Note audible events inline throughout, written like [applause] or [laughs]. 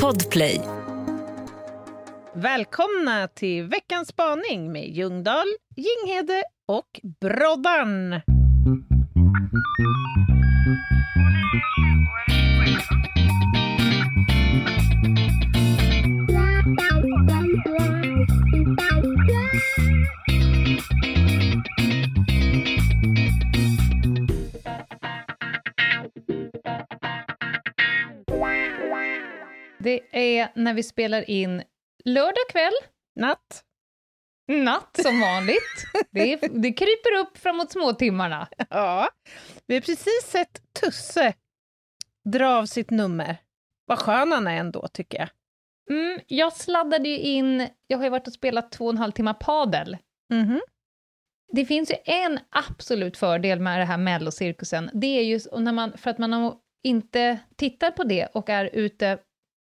Podplay. Välkomna till veckans spaning med Ljungdahl, Ginghede och Broddan. Är när vi spelar in lördag kväll, Natt. natt som vanligt. [laughs] Det, är, det kryper upp framåt småtimmarna. Ja, vi har precis sett Tusse dra av sitt nummer. Vad skön han är ändå, tycker jag. Mm, jag sladdade ju in, jag har ju varit och spelat två och en halv timme padel. Mhm. Det finns ju en absolut fördel med det här mellocirkusen. Det är ju när man, för att man inte tittar på det och är ute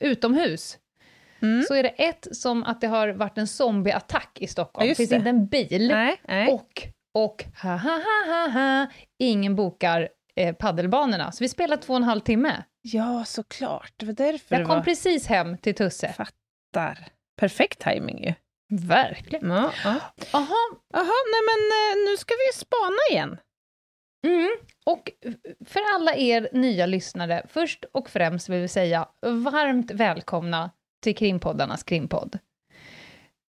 utomhus, Mm. så är det ett som att det har varit en zombieattack i Stockholm. Ja, finns det. inte en bil. Nej, nej. Och, och, ha, ha, ha, ha, ha, ingen bokar eh, paddelbanorna. Så vi spelade två och en halv timme. Ja, såklart. Det var därför Jag det kom var... precis hem till Tusse. Fattar. Perfekt timing ju. Verkligen. Ja, ja. Jaha, nej men eh, nu ska vi spana igen. Mm. och för alla er nya lyssnare, först och främst vill vi säga varmt välkomna till krimpoddarnas krimpodd.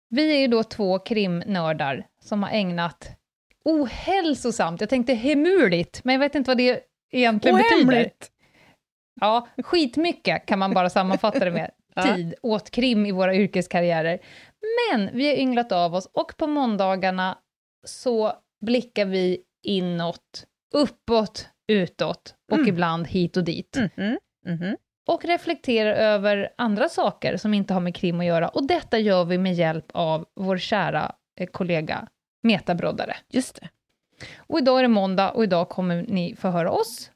Vi är ju då två krimnördar som har ägnat ohälsosamt, jag tänkte hemuligt, men jag vet inte vad det egentligen betyder. Ohemligt. Ja, skitmycket kan man bara sammanfatta det med. [laughs] Tid åt krim i våra yrkeskarriärer. Men vi har ynglat av oss och på måndagarna så blickar vi inåt, uppåt, utåt och Mm. ibland hit och dit. Mhm, mhm. Och reflekterar över andra saker som inte har med krim att göra. Och detta gör vi med hjälp av vår kära eh, kollega Meta Broddare. Just det. Och idag är det måndag och idag kommer ni få höra oss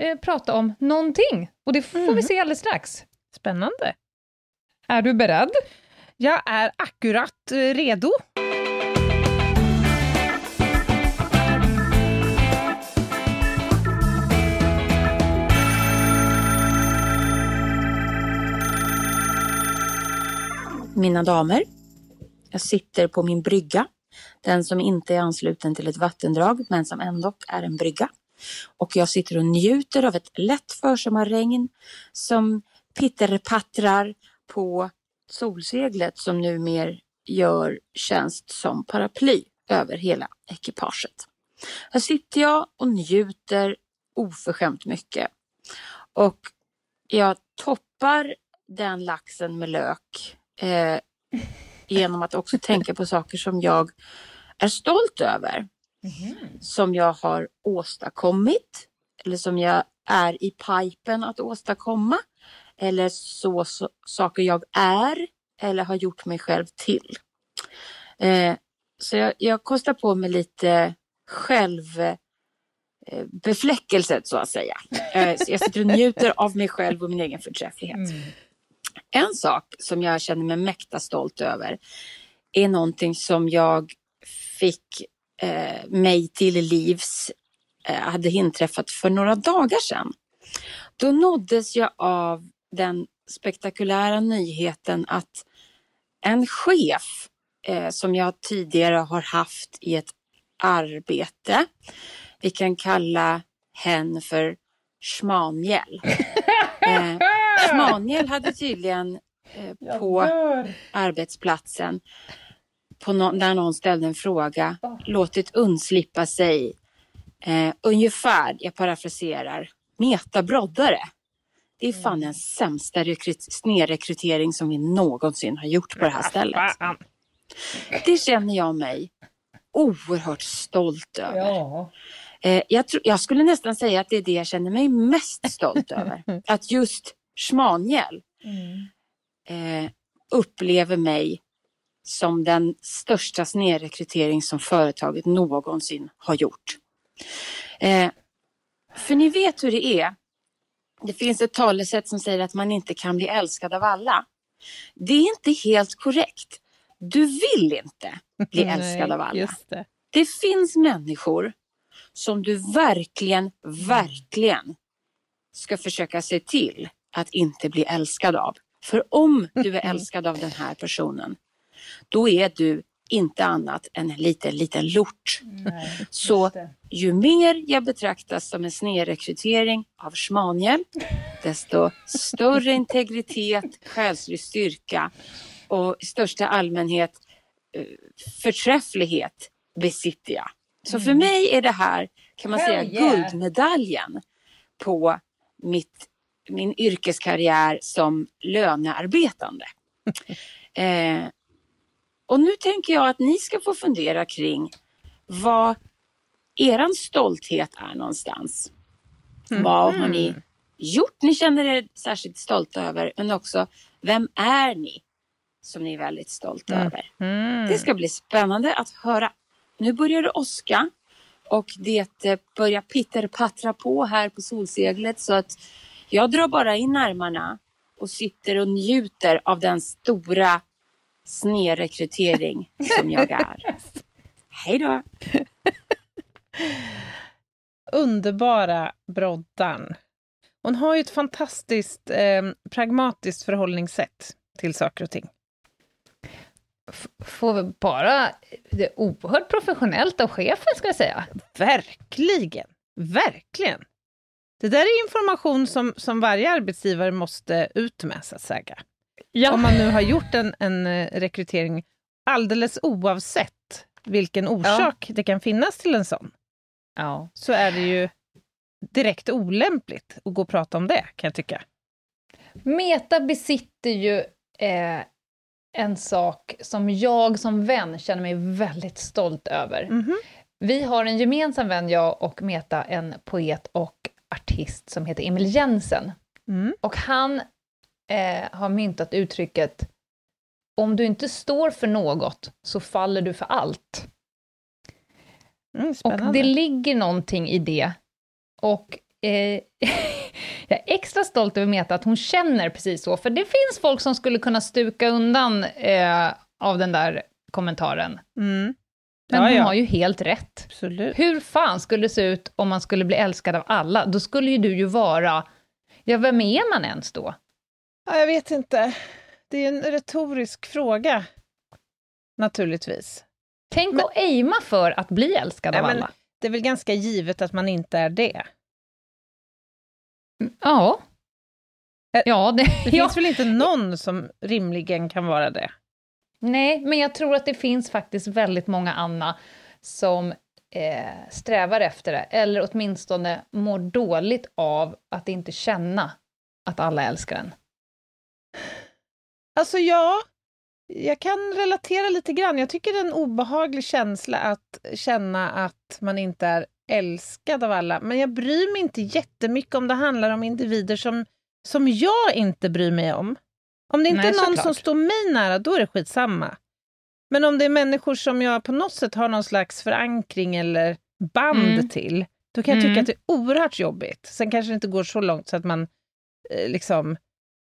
eh, prata om någonting. Och det får Mm. vi se alldeles strax. Spännande. Är du beredd? Jag är akkurat eh, redo. Mina damer, jag sitter på min brygga. Den som inte är ansluten till ett vattendrag men som ändå är en brygga. Och jag sitter och njuter av ett lätt försommarregn som pitterpattrar på solseglet som numera gör tjänst som paraply över hela ekipaget. Här sitter jag och njuter oförskämt mycket. Och jag toppar den laxen med lök eh, genom att också tänka på saker som jag är stolt över. Som jag har åstadkommit eller som jag är i pipen att åstadkomma. Eller så, så saker jag är eller har gjort mig själv till. Eh, så jag, jag kostar på mig lite själv eh, så att säga. Eh, jag sitter och njuter av mig själv och min egen förträfflighet. En sak som jag känner mig mäkta stolt över är någonting som jag fick eh, mig till livs, eh, hade inträffat för några dagar sedan. Då nåddes jag av den spektakulära nyheten att en chef eh, som jag tidigare har haft i ett arbete, vi kan kalla hen för Schmaniel. [laughs] Schmaniel hade tydligen eh, på arbetsplatsen på nå- när någon ställde en fråga låtit undslippa sig eh, ungefär, jag parafraserar, metabroddare. Det är fan den sämsta rekryt- snedrekrytering som vi någonsin har gjort på det här stället. Fan. Det känner jag mig oerhört stolt över. Ja. Eh, jag, tror, jag skulle nästan säga att det är det jag känner mig mest stolt [laughs] över. Att just Schmaniel eh, upplever mig som den största snedrekrytering som företaget någonsin har gjort. Eh, för ni vet hur det är. Det finns ett talesätt som säger att man inte kan bli älskad av alla. Det är inte helt korrekt. Du vill inte bli [laughs] älskad av alla. Det. Det finns människor som du verkligen, verkligen ska försöka se till att inte bli älskad av. För om du är [laughs] älskad av den här personen, då är du inte annat än en liten, liten lort. Nej, Så ju mer jag betraktas som en snedrekrytering av schmaniel, desto större integritet, själslig styrka och i största allmänhet eh, förträfflighet besitter jag. Så för mig är det här, kan man säga, yeah. guldmedaljen på mitt, min yrkeskarriär som lönearbetande. [laughs] eh, och nu tänker jag att ni ska få fundera kring vad eran stolthet är någonstans. Vad har ni gjort ni känner er särskilt stolta över? Men också, vem är ni som ni är väldigt stolta över? Mm. Det ska bli spännande att höra. Nu börjar det åska och det eh, börjar pitterpattra på här på solseglet så att jag drar bara in armarna och sitter och njuter av den stora snedrekrytering som jag [laughs] är. Hej då! Underbara Broddan. Hon har ju ett fantastiskt eh, pragmatiskt förhållningssätt till saker och ting. F- Får vi bara... Det är oerhört professionellt av chefen, ska jag säga. Verkligen! Verkligen! Det där är information som, som varje arbetsgivare måste ut med, så att säga. Ja. Om man nu har gjort en, en eh, rekrytering, alldeles oavsett vilken orsak det kan finnas till en sån, ja. så är det ju direkt olämpligt att gå och prata om det, kan jag tycka. Meta besitter ju eh, en sak som jag som vän känner mig väldigt stolt över. Mhm. Vi har en gemensam vän, jag och Meta, en poet och artist som heter Emil Jensen. Mm. Och han eh, har myntat uttrycket om du inte står för något så faller du för allt. Mm. Och det ligger någonting i det. Och eh, [laughs] jag är extra stolt över Meta att hon känner precis så, för det finns folk som skulle kunna stuka undan eh, av den där kommentaren. Mm. Men Ja, hon ja. har ju helt rätt. Absolut. Hur fan skulle det se ut om man skulle bli älskad av alla? Då skulle ju du ju vara... Ja, vem är man ens då? Ja, jag vet inte. Det är en retorisk fråga, naturligtvis. Tänk Men- att aima för att bli älskad Nej, av alla. Det är väl ganska givet att man inte är det. Ja. Ä- Ja, det, Det [laughs] ja. finns väl inte någon som rimligen kan vara det? Nej, men jag tror att det finns faktiskt väldigt många Anna som eh, strävar efter det, eller åtminstone mår dåligt av att inte känna att alla älskar en. Alltså ja, jag kan relatera lite grann. Jag tycker det är en obehaglig känsla att känna att man inte är älskad av alla. Men jag bryr mig inte jättemycket om det handlar om individer som, som jag inte bryr mig om. Om det inte Nej, är någon såklart. som står mig nära, då är det skitsamma. Men om det är människor som jag på något sätt har någon slags förankring eller band Mm. till, då kan jag tycka Mm. att det är oerhört jobbigt. Sen kanske det inte går så långt så att man eh, liksom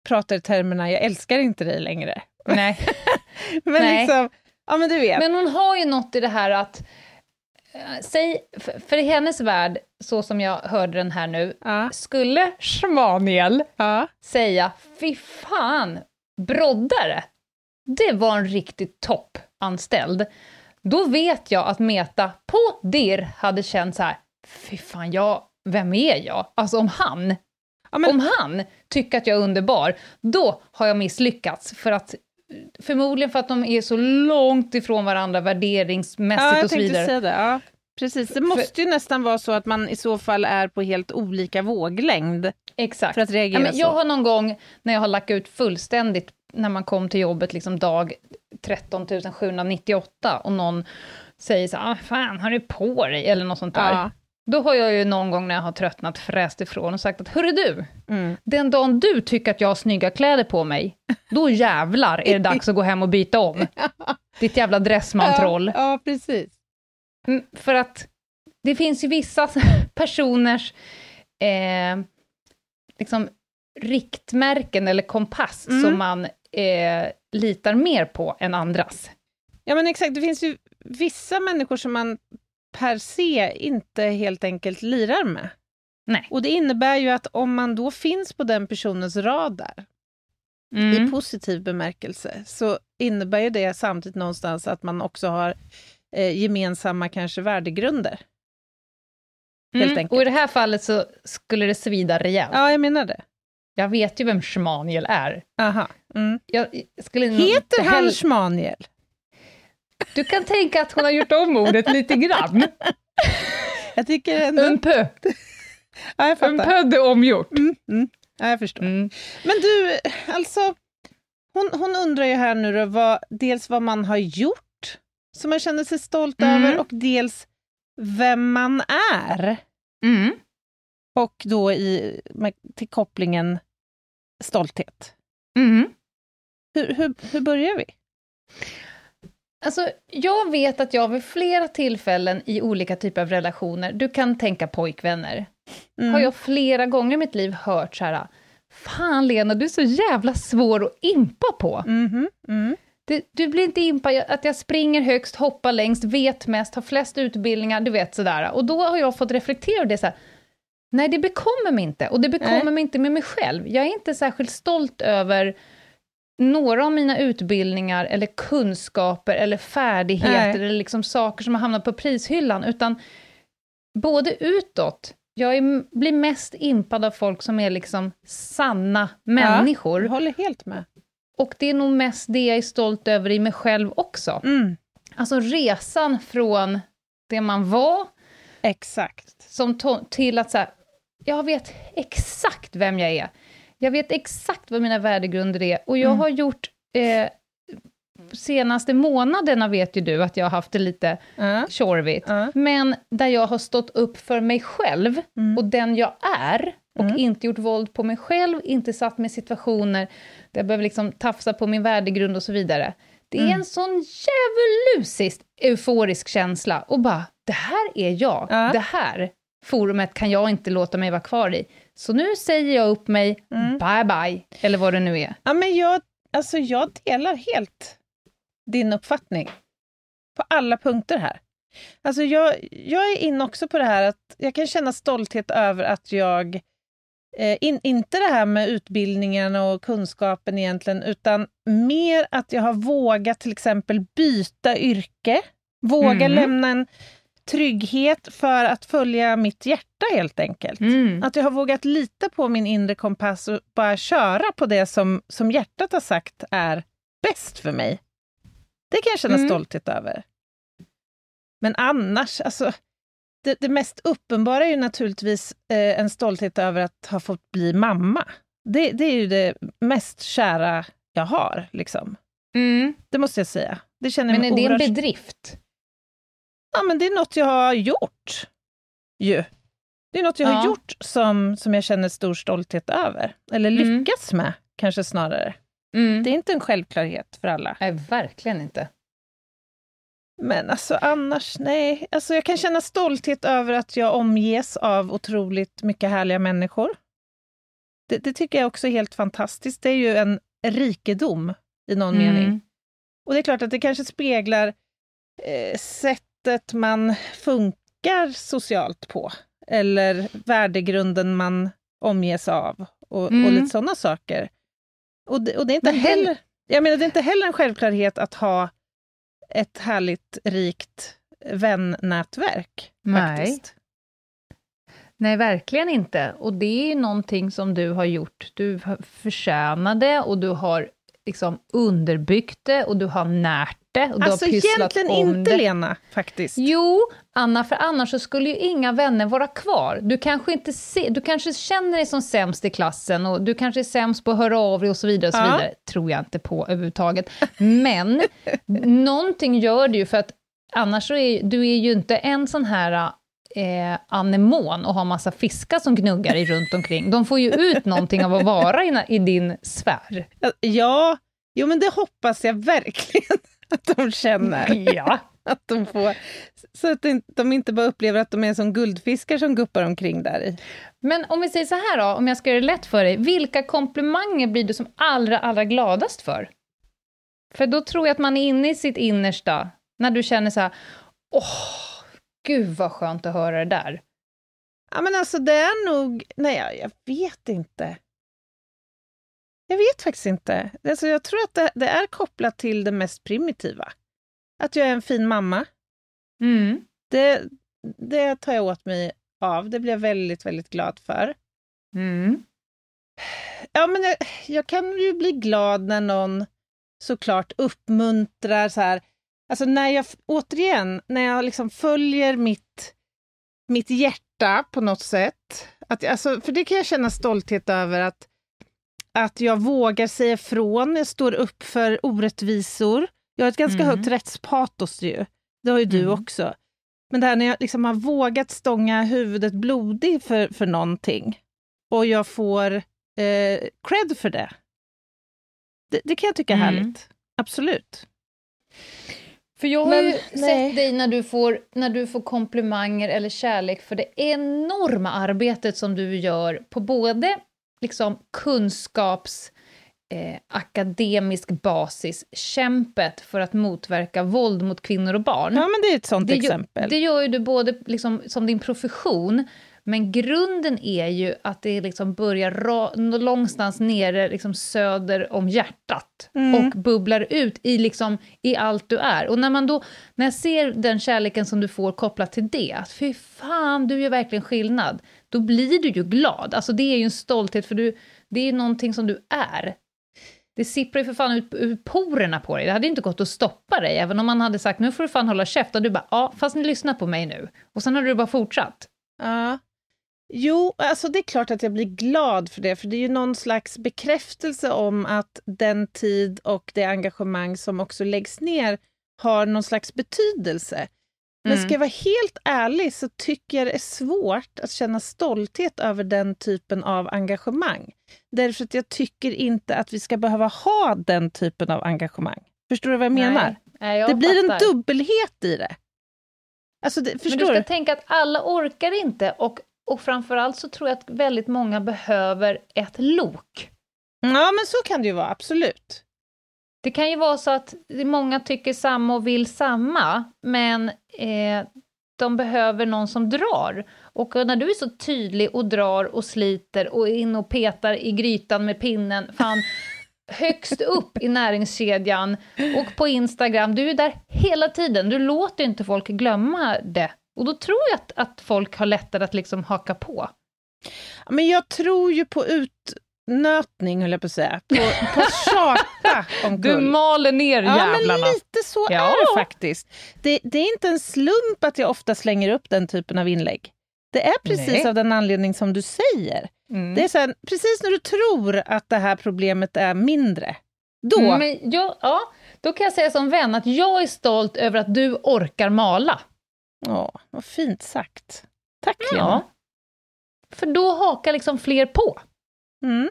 pratar i termerna “jag älskar inte dig längre”. [laughs] Nej. Men Nej. liksom, ja men du vet. Men hon har ju något i det här att, eh, säg, för, för i hennes värld, så som jag hörde den här nu, ja, skulle Schmaniel ja. säga fy fan, broddare, det var en riktigt toppanställd. Då vet jag att Meta på DIR hade känt så här, fy fan, jag, vem är jag? Alltså om han, ja men, om han tycker att jag är underbar, då har jag misslyckats. För att, förmodligen för att de är så långt ifrån varandra värderingsmässigt ja, och så vidare. säga det. Ja. Precis, det måste ju nästan vara så att man i så fall är på helt olika våglängd Exakt. för att reagera Ja, men jag så. har någon gång när jag har lagt ut fullständigt, när man kom till jobbet liksom dag 13 798 och någon säger så ah, fan har du på dig? Eller något sånt där. Ja. Då har jag ju någon gång när jag har tröttnat fräst ifrån och sagt att, hörru du, Mm. den dagen du tycker att jag har snygga kläder på mig, då jävlar är det dags att gå hem och byta om. [laughs] Ditt jävla dressmantroll. Ja, ja, precis. Mm, För att det finns ju vissa [laughs] personers eh, liksom riktmärken eller kompass Mm. som man eh, litar mer på än andras. Ja, men exakt. Det finns ju vissa människor som man per se inte helt enkelt lirar med. Nej. Och det innebär ju att om man då finns på den personens radar, i Mm. positiv bemärkelse, så innebär ju det samtidigt någonstans att man också har eh, gemensamma kanske värdegrunder. helt Mm. enkelt. Och i det här fallet så skulle det svida rejält. Ja, jag menar det. Jag vet ju vem Schmaniel är. Aha. Mm. Jag skulle Heter han hell- Schmaniel? Du kan tänka att hon har gjort om ordet lite grann. [laughs] Jag tycker ändå... Un peu. Ja, jag fattar. peu de omgjort. Mm, mm. Ja, jag förstår. Mm. Men du, alltså, hon, hon undrar ju här nu då, vad, dels vad man har gjort, som man känner sig stolt Mm. över, och dels vem man är. Mm. Och då i, med, till kopplingen stolthet. Mm. Hur, hur, hur börjar vi? Alltså, jag vet att jag vid flera tillfällen i olika typer av relationer, du kan tänka pojkvänner, Mm. har jag flera gånger i mitt liv hört så här, Fan Lena, du är så jävla svår att impa på. Mhm, mm. Du, du blir inte impa jag- att jag springer högst, hoppar längst, vet mest, har flest utbildningar, du vet sådär. Och då har jag fått reflektera över det så här, nej det bekommer mig inte, och det bekommer Nej. mig inte med mig själv. Jag är inte särskilt stolt över några av mina utbildningar, eller kunskaper, eller färdigheter, Nej. eller liksom saker som har hamnat på prishyllan, utan både utåt, jag är, blir mest impad av folk som är liksom sanna människor. Jag håller helt med. Och det är nog mest det jag är stolt över i mig själv också. Mm. Alltså resan från det man var Exakt. som till att så här, jag vet exakt vem jag är. Jag vet exakt vad mina värdegrunder är. Och jag Mm. har gjort, eh, senaste månaderna vet ju du att jag har haft det lite tjorvigt. Ja. Men där jag har stått upp för mig själv Mm. och den jag är och Mm. inte gjort våld på mig själv, inte satt mig i situationer där jag behöver liksom tafsa på min värdegrund och så vidare. Det är Mm. en sån djävulusiskt euforisk känsla och bara, det här är jag, Ja. det här forumet kan jag inte låta mig vara kvar i. Så nu säger jag upp mig, Mm. bye bye, eller vad det nu är. Ja, men jag, alltså jag delar helt din uppfattning på alla punkter här. Alltså jag, jag är inne också på det här att jag kan känna stolthet över att jag, in, inte det här med utbildningen och kunskapen egentligen, utan mer att jag har vågat till exempel byta yrke, våga Mm. lämna en trygghet för att följa mitt hjärta helt enkelt. Mm. Att jag har vågat lita på min inre kompass och bara köra på det som, som hjärtat har sagt är bäst för mig. Det kan jag känna Mm. stolthet över. Men annars, alltså, det, det mest uppenbara är ju naturligtvis eh, en stolthet över att ha fått bli mamma. Det, det är ju det mest kära jag har, liksom. Mm. Det måste jag säga. Det känner Men är det en bedrift? Ja, men det är något jag har gjort. Ju. Det är något jag har Ja. gjort som, som jag känner stor stolthet över. Eller Mm. lyckats med, kanske snarare. Mm. Det är inte en självklarhet för alla. Nej, verkligen inte. Men alltså annars, nej. Alltså jag kan känna stolthet över att jag omges av otroligt mycket härliga människor. Det, det tycker jag också är helt fantastiskt. Det är ju en rikedom i någon Mm. mening. Och det är klart att det kanske speglar eh, sättet man funkar socialt på. Eller värdegrunden man omges av. Och, Mm. och lite sådana saker. Och det, och det är inte Men heller... Jag menar, det är inte heller en självklarhet att ha ett härligt, rikt vännätverk. Nej. Faktiskt. Nej, verkligen inte. Och det är någonting som du har gjort. Du förtjänade och du har liksom underbyggt det och du har närt det och du Alltså har pysslat egentligen om inte, det. Lena, faktiskt. Jo, Anna, för annars så skulle ju inga vänner vara kvar. Du kanske, inte se, du kanske känner dig som sämst i klassen och du kanske är sämst på att höra av dig och så vidare. Och så Ja. vidare. tror jag inte på överhuvudtaget. Men [laughs] någonting gör du ju för att annars så är du är ju inte en sån här eh, anemon och har massa fiskar som gnuggar i runt omkring. De får ju ut någonting av att vara i, i din sfär. Ja, jo men det hoppas jag verkligen att de känner. Ja. [laughs] Att de får, så att de- inte bara upplever att de är som guldfiskar som guppar omkring där i. Men om vi säger så här då, om jag ska göra det lätt för dig, vilka komplimanger blir du som allra, allra gladast för? För då tror jag att man är inne i sitt innersta, när du känner så här, åh, gud vad skönt att höra det där. Ja, men alltså det är nog... Nej, jag, jag vet inte. Jag vet faktiskt inte. Alltså, jag tror att det, det, är kopplat till det mest primitiva. Att jag är en fin mamma. Mm. Det, det tar jag åt mig av. Det blir jag väldigt, väldigt glad för. Mm. Ja, men jag, jag, kan ju bli glad när någon såklart uppmuntrar så här. Alltså när jag, återigen, när jag liksom följer mitt, mitt hjärta på något sätt. Att, alltså, för det kan jag känna stolthet över att, att jag vågar säga ifrån, jag står upp för orättvisor. Jag har ett ganska mm. högt rättspatos ju. Det har ju du mm. också. Men det här när jag liksom har vågat stånga huvudet blodig för, för någonting och jag får eh, cred för det. det. det. kan jag tycka är mm. härligt. Absolut. För jag har Men, ju nej. sett dig när du, får, när du får komplimanger eller kärlek för det enorma arbetet som du gör på både liksom, kunskaps eh, akademisk basis, kämpet för att motverka våld mot kvinnor och barn. Ja, men det är ett sånt det exempel. Gör, det gör ju du både liksom, som din profession, men grunden är ju att det liksom börjar ra, någonstans nere liksom söder om hjärtat mm. och bubblar ut i, liksom, i allt du är. Och när, man då, när jag ser den kärleken som du får kopplat till det, att fy fan, du gör verkligen skillnad, då blir du ju glad. Alltså det är ju en stolthet, för du, det är någonting som du är. Det sipprar ju för fan ut ur porerna på dig. Det hade inte gått att stoppa dig, även om man hade sagt nu får du fan hålla käft. Och du bara, ja, fast ni lyssnar på mig nu. Och sen har du bara fortsatt. Ja. Jo, alltså det är klart att jag blir glad för det, för det är ju någon slags bekräftelse om att den tid och det engagemang som också läggs ner har någon slags betydelse. Men ska mm. jag vara helt ärlig så tycker jag det är svårt att känna stolthet över den typen av engagemang. Därför att jag tycker inte att vi ska behöva ha den typen av engagemang. Förstår du vad jag menar? Nej, jag det blir fattar. en dubbelhet i det. Alltså det, Men du ska tänka att alla orkar inte och, och framförallt så tror jag att väldigt många behöver ett lok. Ja, men så kan det ju vara, absolut. Det kan ju vara så att många tycker samma och vill samma, men eh, de behöver någon som drar. Och när du är så tydlig och drar och sliter och in och petar i grytan med pinnen, fan, [laughs] högst upp i näringskedjan och på Instagram, du är där hela tiden, du låter inte folk glömma det. Och då tror jag att, att folk har lättare att liksom haka på. Men jag tror ju på ut nötning, höll jag på att säga, på, på tjata om Du maler ner jävlarna. Ja, men lite så ja. är det faktiskt. Det, det, är inte en slump att jag ofta slänger upp den typen av inlägg. Det är precis Nej. av den anledning som du säger. Mm. Det är så här, precis när du tror att det här problemet är mindre, då... Men jag, ja, då kan jag säga som vän att jag är stolt över att du orkar mala. Ja, vad fint sagt. Tack, Lena. Ja. För då hakar liksom fler på. Mm.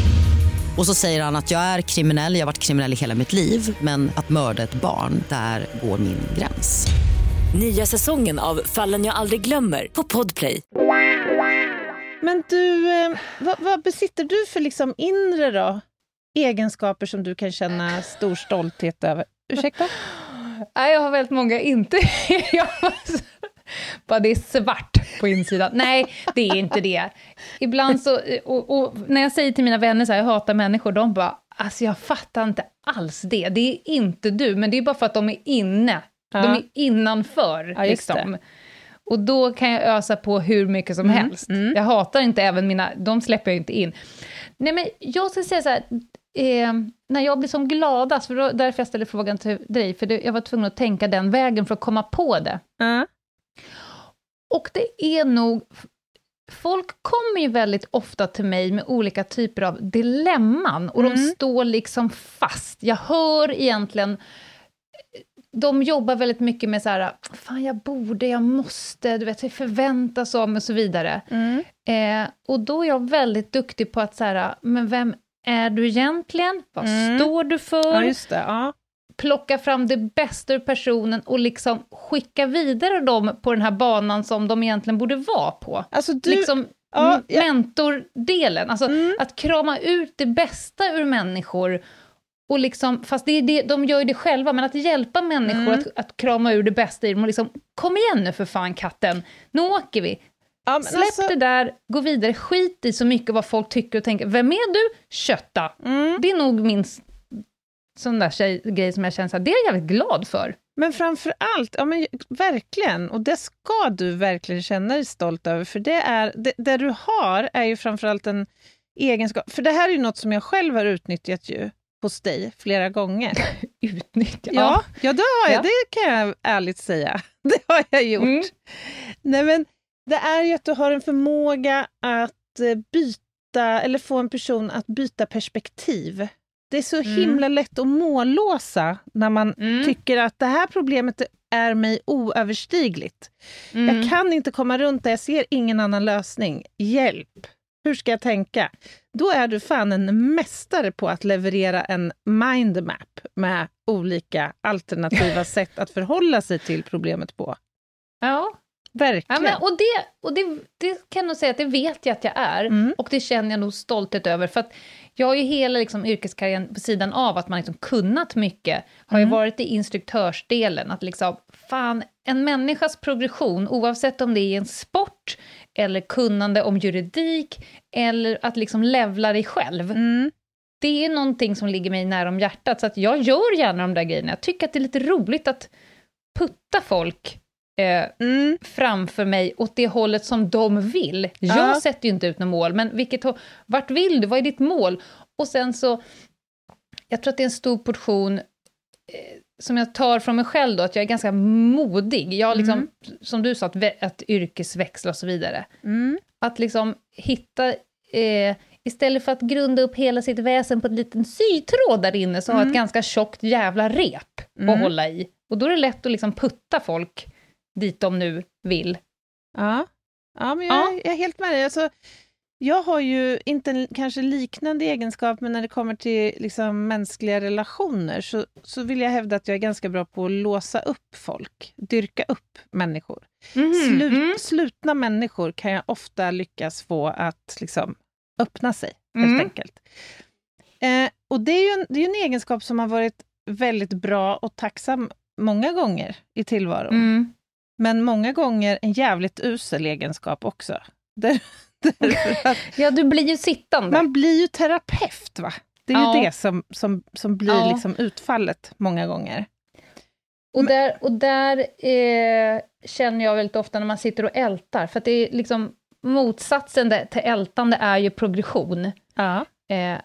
Och så säger han att jag är kriminell, jag har varit kriminell i hela mitt liv men att mörda ett barn, där går min gräns. Nya säsongen av Fallen jag aldrig glömmer på Podplay. Men du, eh, vad, vad, besitter du för liksom inre då? egenskaper som du kan känna stor stolthet över? Ursäkta? Nej, jag har väldigt många inte. [laughs] Bara det är svart på insidan. Nej, det är inte det. Ibland så, och, och, när jag säger till mina vänner så här, jag hatar människor, de bara, alltså jag fattar inte alls det. Det är inte du, men det är bara för att de är inne. Ja. De är innanför. Ja, liksom. Och då kan jag ösa på hur mycket som mm. helst. Mm. Jag hatar inte även mina, de släpper jag inte in. Nej men jag ska säga så här, eh, när jag blir som gladast, för då, därför jag ställer frågan till dig, för det, jag var tvungen att tänka den vägen för att komma på det. Mm. Och det är nog... Folk kommer ju väldigt ofta till mig med olika typer av dilemman, och mm. de står liksom fast. Jag hör egentligen... De jobbar väldigt mycket med så här, fan jag borde, jag måste, du vet, det förväntas av mig och så vidare. Mm. Eh, och då är jag väldigt duktig på att så här, men vem är du egentligen? Vad Mm. står du för? Ja, just det. Ja. Plocka fram det bästa ur personen och liksom skicka vidare dem på den här banan som de egentligen borde vara på. Alltså du... liksom ja, m- ja. mentordelen, alltså Mm. att krama ut det bästa ur människor, och liksom, fast det är det, de gör ju det själva, men att hjälpa människor Mm. att, att krama ur det bästa i dem och liksom, kom igen nu för fan katten, nu åker vi. ja, Släpp alltså- det där, gå vidare, skit i så mycket vad folk tycker och tänker. Vem är du? Kötta. Mm. Det är nog min sån där tjej, grej som jag känner så här, det är jag jävligt glad för. Men framför allt, ja men verkligen, och det ska du verkligen känna dig stolt över, för det, är, det, det du har är ju framför allt en egenskap, för det här är ju något som jag själv har utnyttjat ju hos dig flera gånger. [laughs] Utnyttja. Ja, ja, det har jag, Ja. det kan jag ärligt säga. [laughs] Det har jag gjort. Mm. Nej, men det är ju att du har en förmåga att eh, byta, eller få en person att byta perspektiv. Det är så Mm. himla lätt att mållåsa när man Mm. tycker att det här problemet är mig oöverstigligt. Mm. Jag kan inte komma runt det, jag ser ingen annan lösning. Hjälp! Hur ska jag tänka? Då är du fan en mästare på att leverera en mindmap med olika alternativa [laughs] sätt att förhålla sig till problemet på. Ja, Verkligen. ja men, och, det, och det, det kan jag nog säga att det vet jag att jag är, Mm. och det känner jag nog stolthet över, för att jag har ju hela liksom, yrkeskarriären på sidan av att man liksom kunnat mycket, har ju Mm. varit i instruktörsdelen, att liksom, fan, en människas progression, oavsett om det är en sport, eller kunnande om juridik, eller att liksom levla dig själv, Mm. det är någonting som ligger mig nära om hjärtat, så att jag gör gärna de där grejerna. Jag tycker att det är lite roligt att putta folk eh, Mm. framför mig åt det hållet som de vill. Jag Ja. sätter ju inte ut något mål, men vilket, vart vill du? Vad är ditt mål? Och sen så, jag tror att det är en stor portion eh, som jag tar från mig själv då, att jag är ganska modig. Jag har liksom, Mm. som du sa, att, att yrkesväxla och så vidare. Mm. Att liksom hitta, eh, istället för att grunda upp hela sitt väsen på en liten sytråd där inne, så har Mm. ett ganska tjockt jävla rep Mm. att hålla i. Och då är det lätt att liksom putta folk dit de nu vill. Ja. ja, men jag, Ja. jag är helt med dig. Alltså, jag har ju inte en kanske liknande egenskap, men när det kommer till liksom, mänskliga relationer så, så vill jag hävda att jag är ganska bra på att låsa upp folk, dyrka upp människor. Slut, Mm. Slutna människor kan jag ofta lyckas få att liksom, öppna sig, helt Mm. enkelt. Eh, och det är ju en, det är ju en egenskap som har varit väldigt bra och tacksam många gånger i tillvaron. Mm. Men många gånger en jävligt usel egenskap också. Där, [laughs] att Ja, du blir ju sittande. man blir ju terapeut, va? Det är Ja. ju det som, som, som blir Ja. liksom utfallet många gånger. Och där, och där eh, känner jag väldigt ofta när man sitter och ältar, för det är liksom motsatsen till ältande är ju progression. Ja. Eh,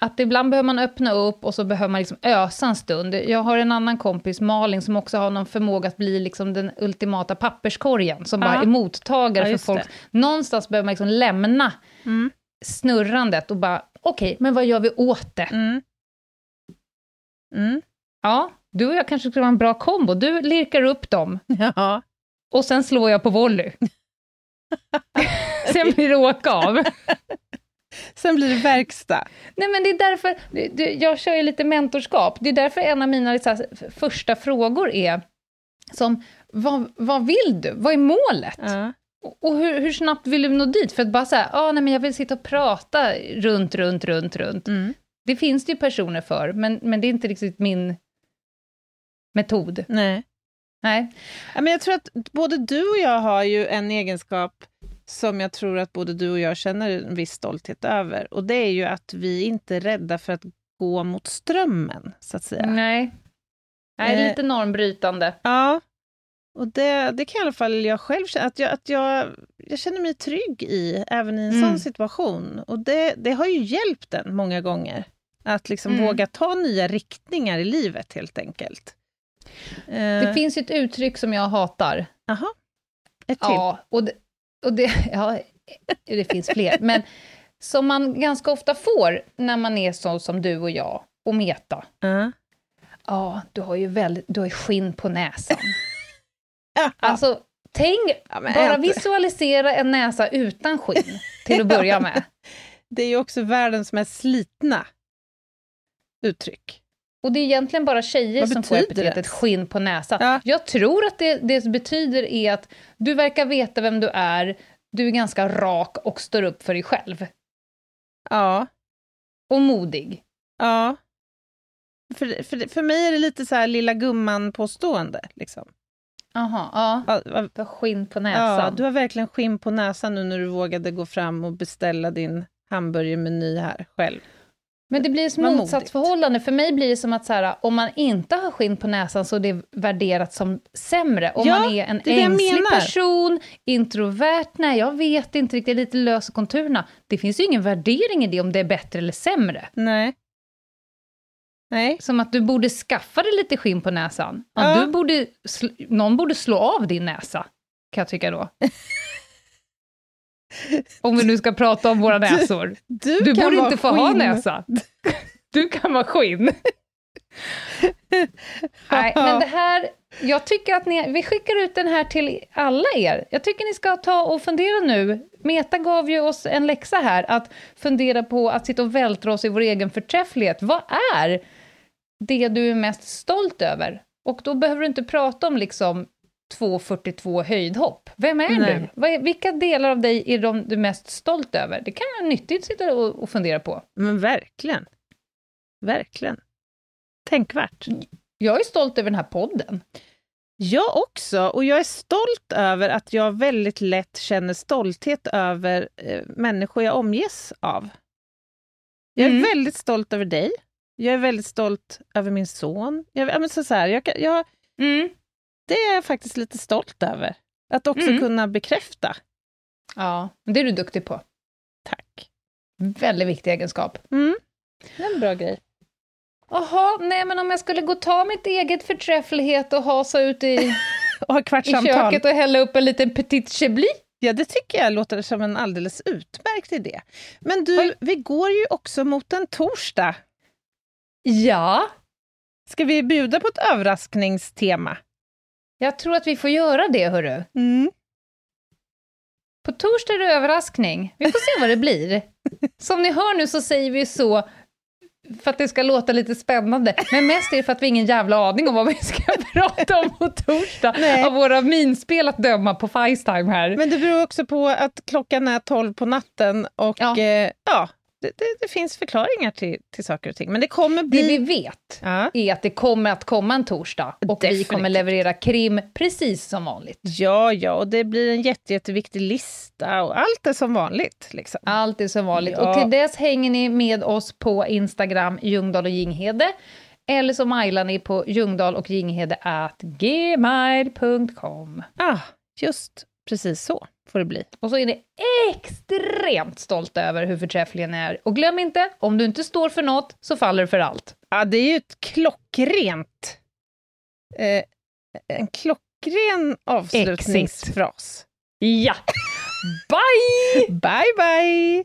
att ibland behöver man öppna upp och så behöver man liksom ösa en stund. Jag har en annan kompis, Malin, som också har någon förmåga att bli liksom den ultimata papperskorgen, som bara är mottagare Ja, för folk. det. Någonstans behöver man liksom lämna Mm. snurrandet och bara, okej, men vad gör vi åt det? Mm. Mm. Ja, du och jag kanske skulle vara en bra kombo. Du lirkar upp dem, Ja. och sen slår jag på volley. [laughs] sen blir det åka av. Sen blir det verkstad. Nej, men det är därför, jag kör ju lite mentorskap, det är därför en av mina första frågor är som, vad, vad vill du? Vad är målet? Ja. Och, hur, hur snabbt vill du nå dit? För att bara säga, ah, nej men jag vill sitta och prata runt, runt, runt, runt. Mm. Det finns det ju personer för, men, men det är inte riktigt min metod. Nej. Nej. Men jag tror att både du och jag har ju en egenskap som jag tror att både du och jag känner en viss stolthet över. Och det är ju att vi inte är rädda för att gå mot strömmen, så att säga. Nej. Nej, Eh. lite normbrytande. Ja, och det, det kan i alla fall jag själv känna, att jag, att jag, jag känner mig trygg i, även i en Mm. sån situation. Och det, det har ju hjälpt en många gånger, att liksom Mm. våga ta nya riktningar i livet helt enkelt. Det Eh, finns ju ett uttryck som jag hatar. Aha, ett till. Ja, och det, och det, [laughs] ja, det finns fler, men som man ganska ofta får när man är så som du och jag, och Meta. Ja. Ja, du har ju väldigt, du har ju skinn på näsan. [laughs] Alltså, tänk, Ja, bara inte- visualisera en näsa utan skinn, till att börja med. [laughs] det är ju också världens mest slitna uttryck. Och det är egentligen bara tjejer Vad som får epitetet det? skinn på näsan. Ja. Jag tror att det, det betyder är att du verkar veta vem du är, du är ganska rak och står upp för dig själv. Ja, Och modig. ja. För, för, för mig är det lite så här lilla gumman-påstående. Liksom. Jaha, ja. Ja, ja, Du har skinn på näsan. ja, du har verkligen skinn på näsan nu när du vågade gå fram och beställa din hamburgermeny här själv. Men det blir ett Vad motsatsförhållande. För mig blir det som att så här, om man inte har skinn på näsan så är det värderat som sämre. Om Ja, man är en är ängslig person, introvert, nej jag vet inte riktigt, lite lös i konturerna. Det finns ju ingen värdering i det om det är bättre eller sämre. Nej. Nej. Som att du borde skaffa dig lite skinn på näsan. Ja. Du borde, någon borde slå av din näsa, kan jag tycka då. [laughs] [laughs] om vi nu ska prata om våra näsor. Du, Du kan borde inte få ha skinn. näsa. [laughs] Du kan vara skinn. Nej, men det här, jag tycker att ni, vi skickar ut den här till alla er. Jag tycker ni ska ta och fundera nu. Meta gav ju oss en läxa här, att fundera på att sitta och vältra oss i vår egen förträfflighet. Vad är det du är mest stolt över? Och då behöver du inte prata om liksom 2,42 höjdhopp. Vem är Nej. du? Vilka delar av dig är de du är mest stolt över? Det kan vara nyttigt att sitta och, fundera på. Men verkligen. Verkligen. Tänkvärt. Jag är stolt över den här podden. Jag också, och jag är stolt över att jag väldigt lätt känner stolthet över eh, människor jag omges av. Jag är Mm. väldigt stolt över dig. Jag är väldigt stolt över min son. Jag, ja, men så så här, jag, jag, det är jag faktiskt lite stolt över. Att också Mm. kunna bekräfta. Ja, det är du duktig på. Tack. Väldigt viktig egenskap. Mm. Det är en bra grej. Jaha, nej men om jag skulle gå och ta mitt eget förträfflighet och hasa ut i, [laughs] Och ha i köket och hälla upp en liten petit chablis. Ja, det tycker jag låter som en alldeles utmärkt idé. Men du, Oj. vi går ju också mot en torsdag. Ja, Ska vi bjuda på ett överraskningstema? Jag tror att vi får göra det, hörru. Mm. På torsdag är det överraskning. Vi får se vad det blir. [laughs] Som ni hör nu så säger vi så för att det ska låta lite spännande, men mest är det för att vi har ingen jävla aning om vad vi ska [laughs] prata om på torsdag, Nej. av våra minspel att döma på Facetime här. Men det beror också på att klockan är 12 på natten och ja, eh, ja det, det, det finns förklaringar till, till saker och ting. Men det kommer Det vi bli... vet Ja, är att det kommer att komma en torsdag och vi Definitivt. kommer leverera krim precis som vanligt. ja, ja, och det blir en jätte, jätteviktig lista och allt är som vanligt. Liksom. Allt är som vanligt. Ja. Och till dess hänger ni med oss på Instagram, Ljungdahl och Ginghede. Eller så mejlar ni på ljungdahl och ginghede at gmail.com. Ah, just precis så får det bli. Och så är ni extremt stolta över hur förträfflig ni är. Och glöm inte, om du inte står för något så faller du för allt. Ja, det är ju ett klockrent... Eh, en klockren avslutningsfras. Ja! [laughs] Bye! Bye, bye!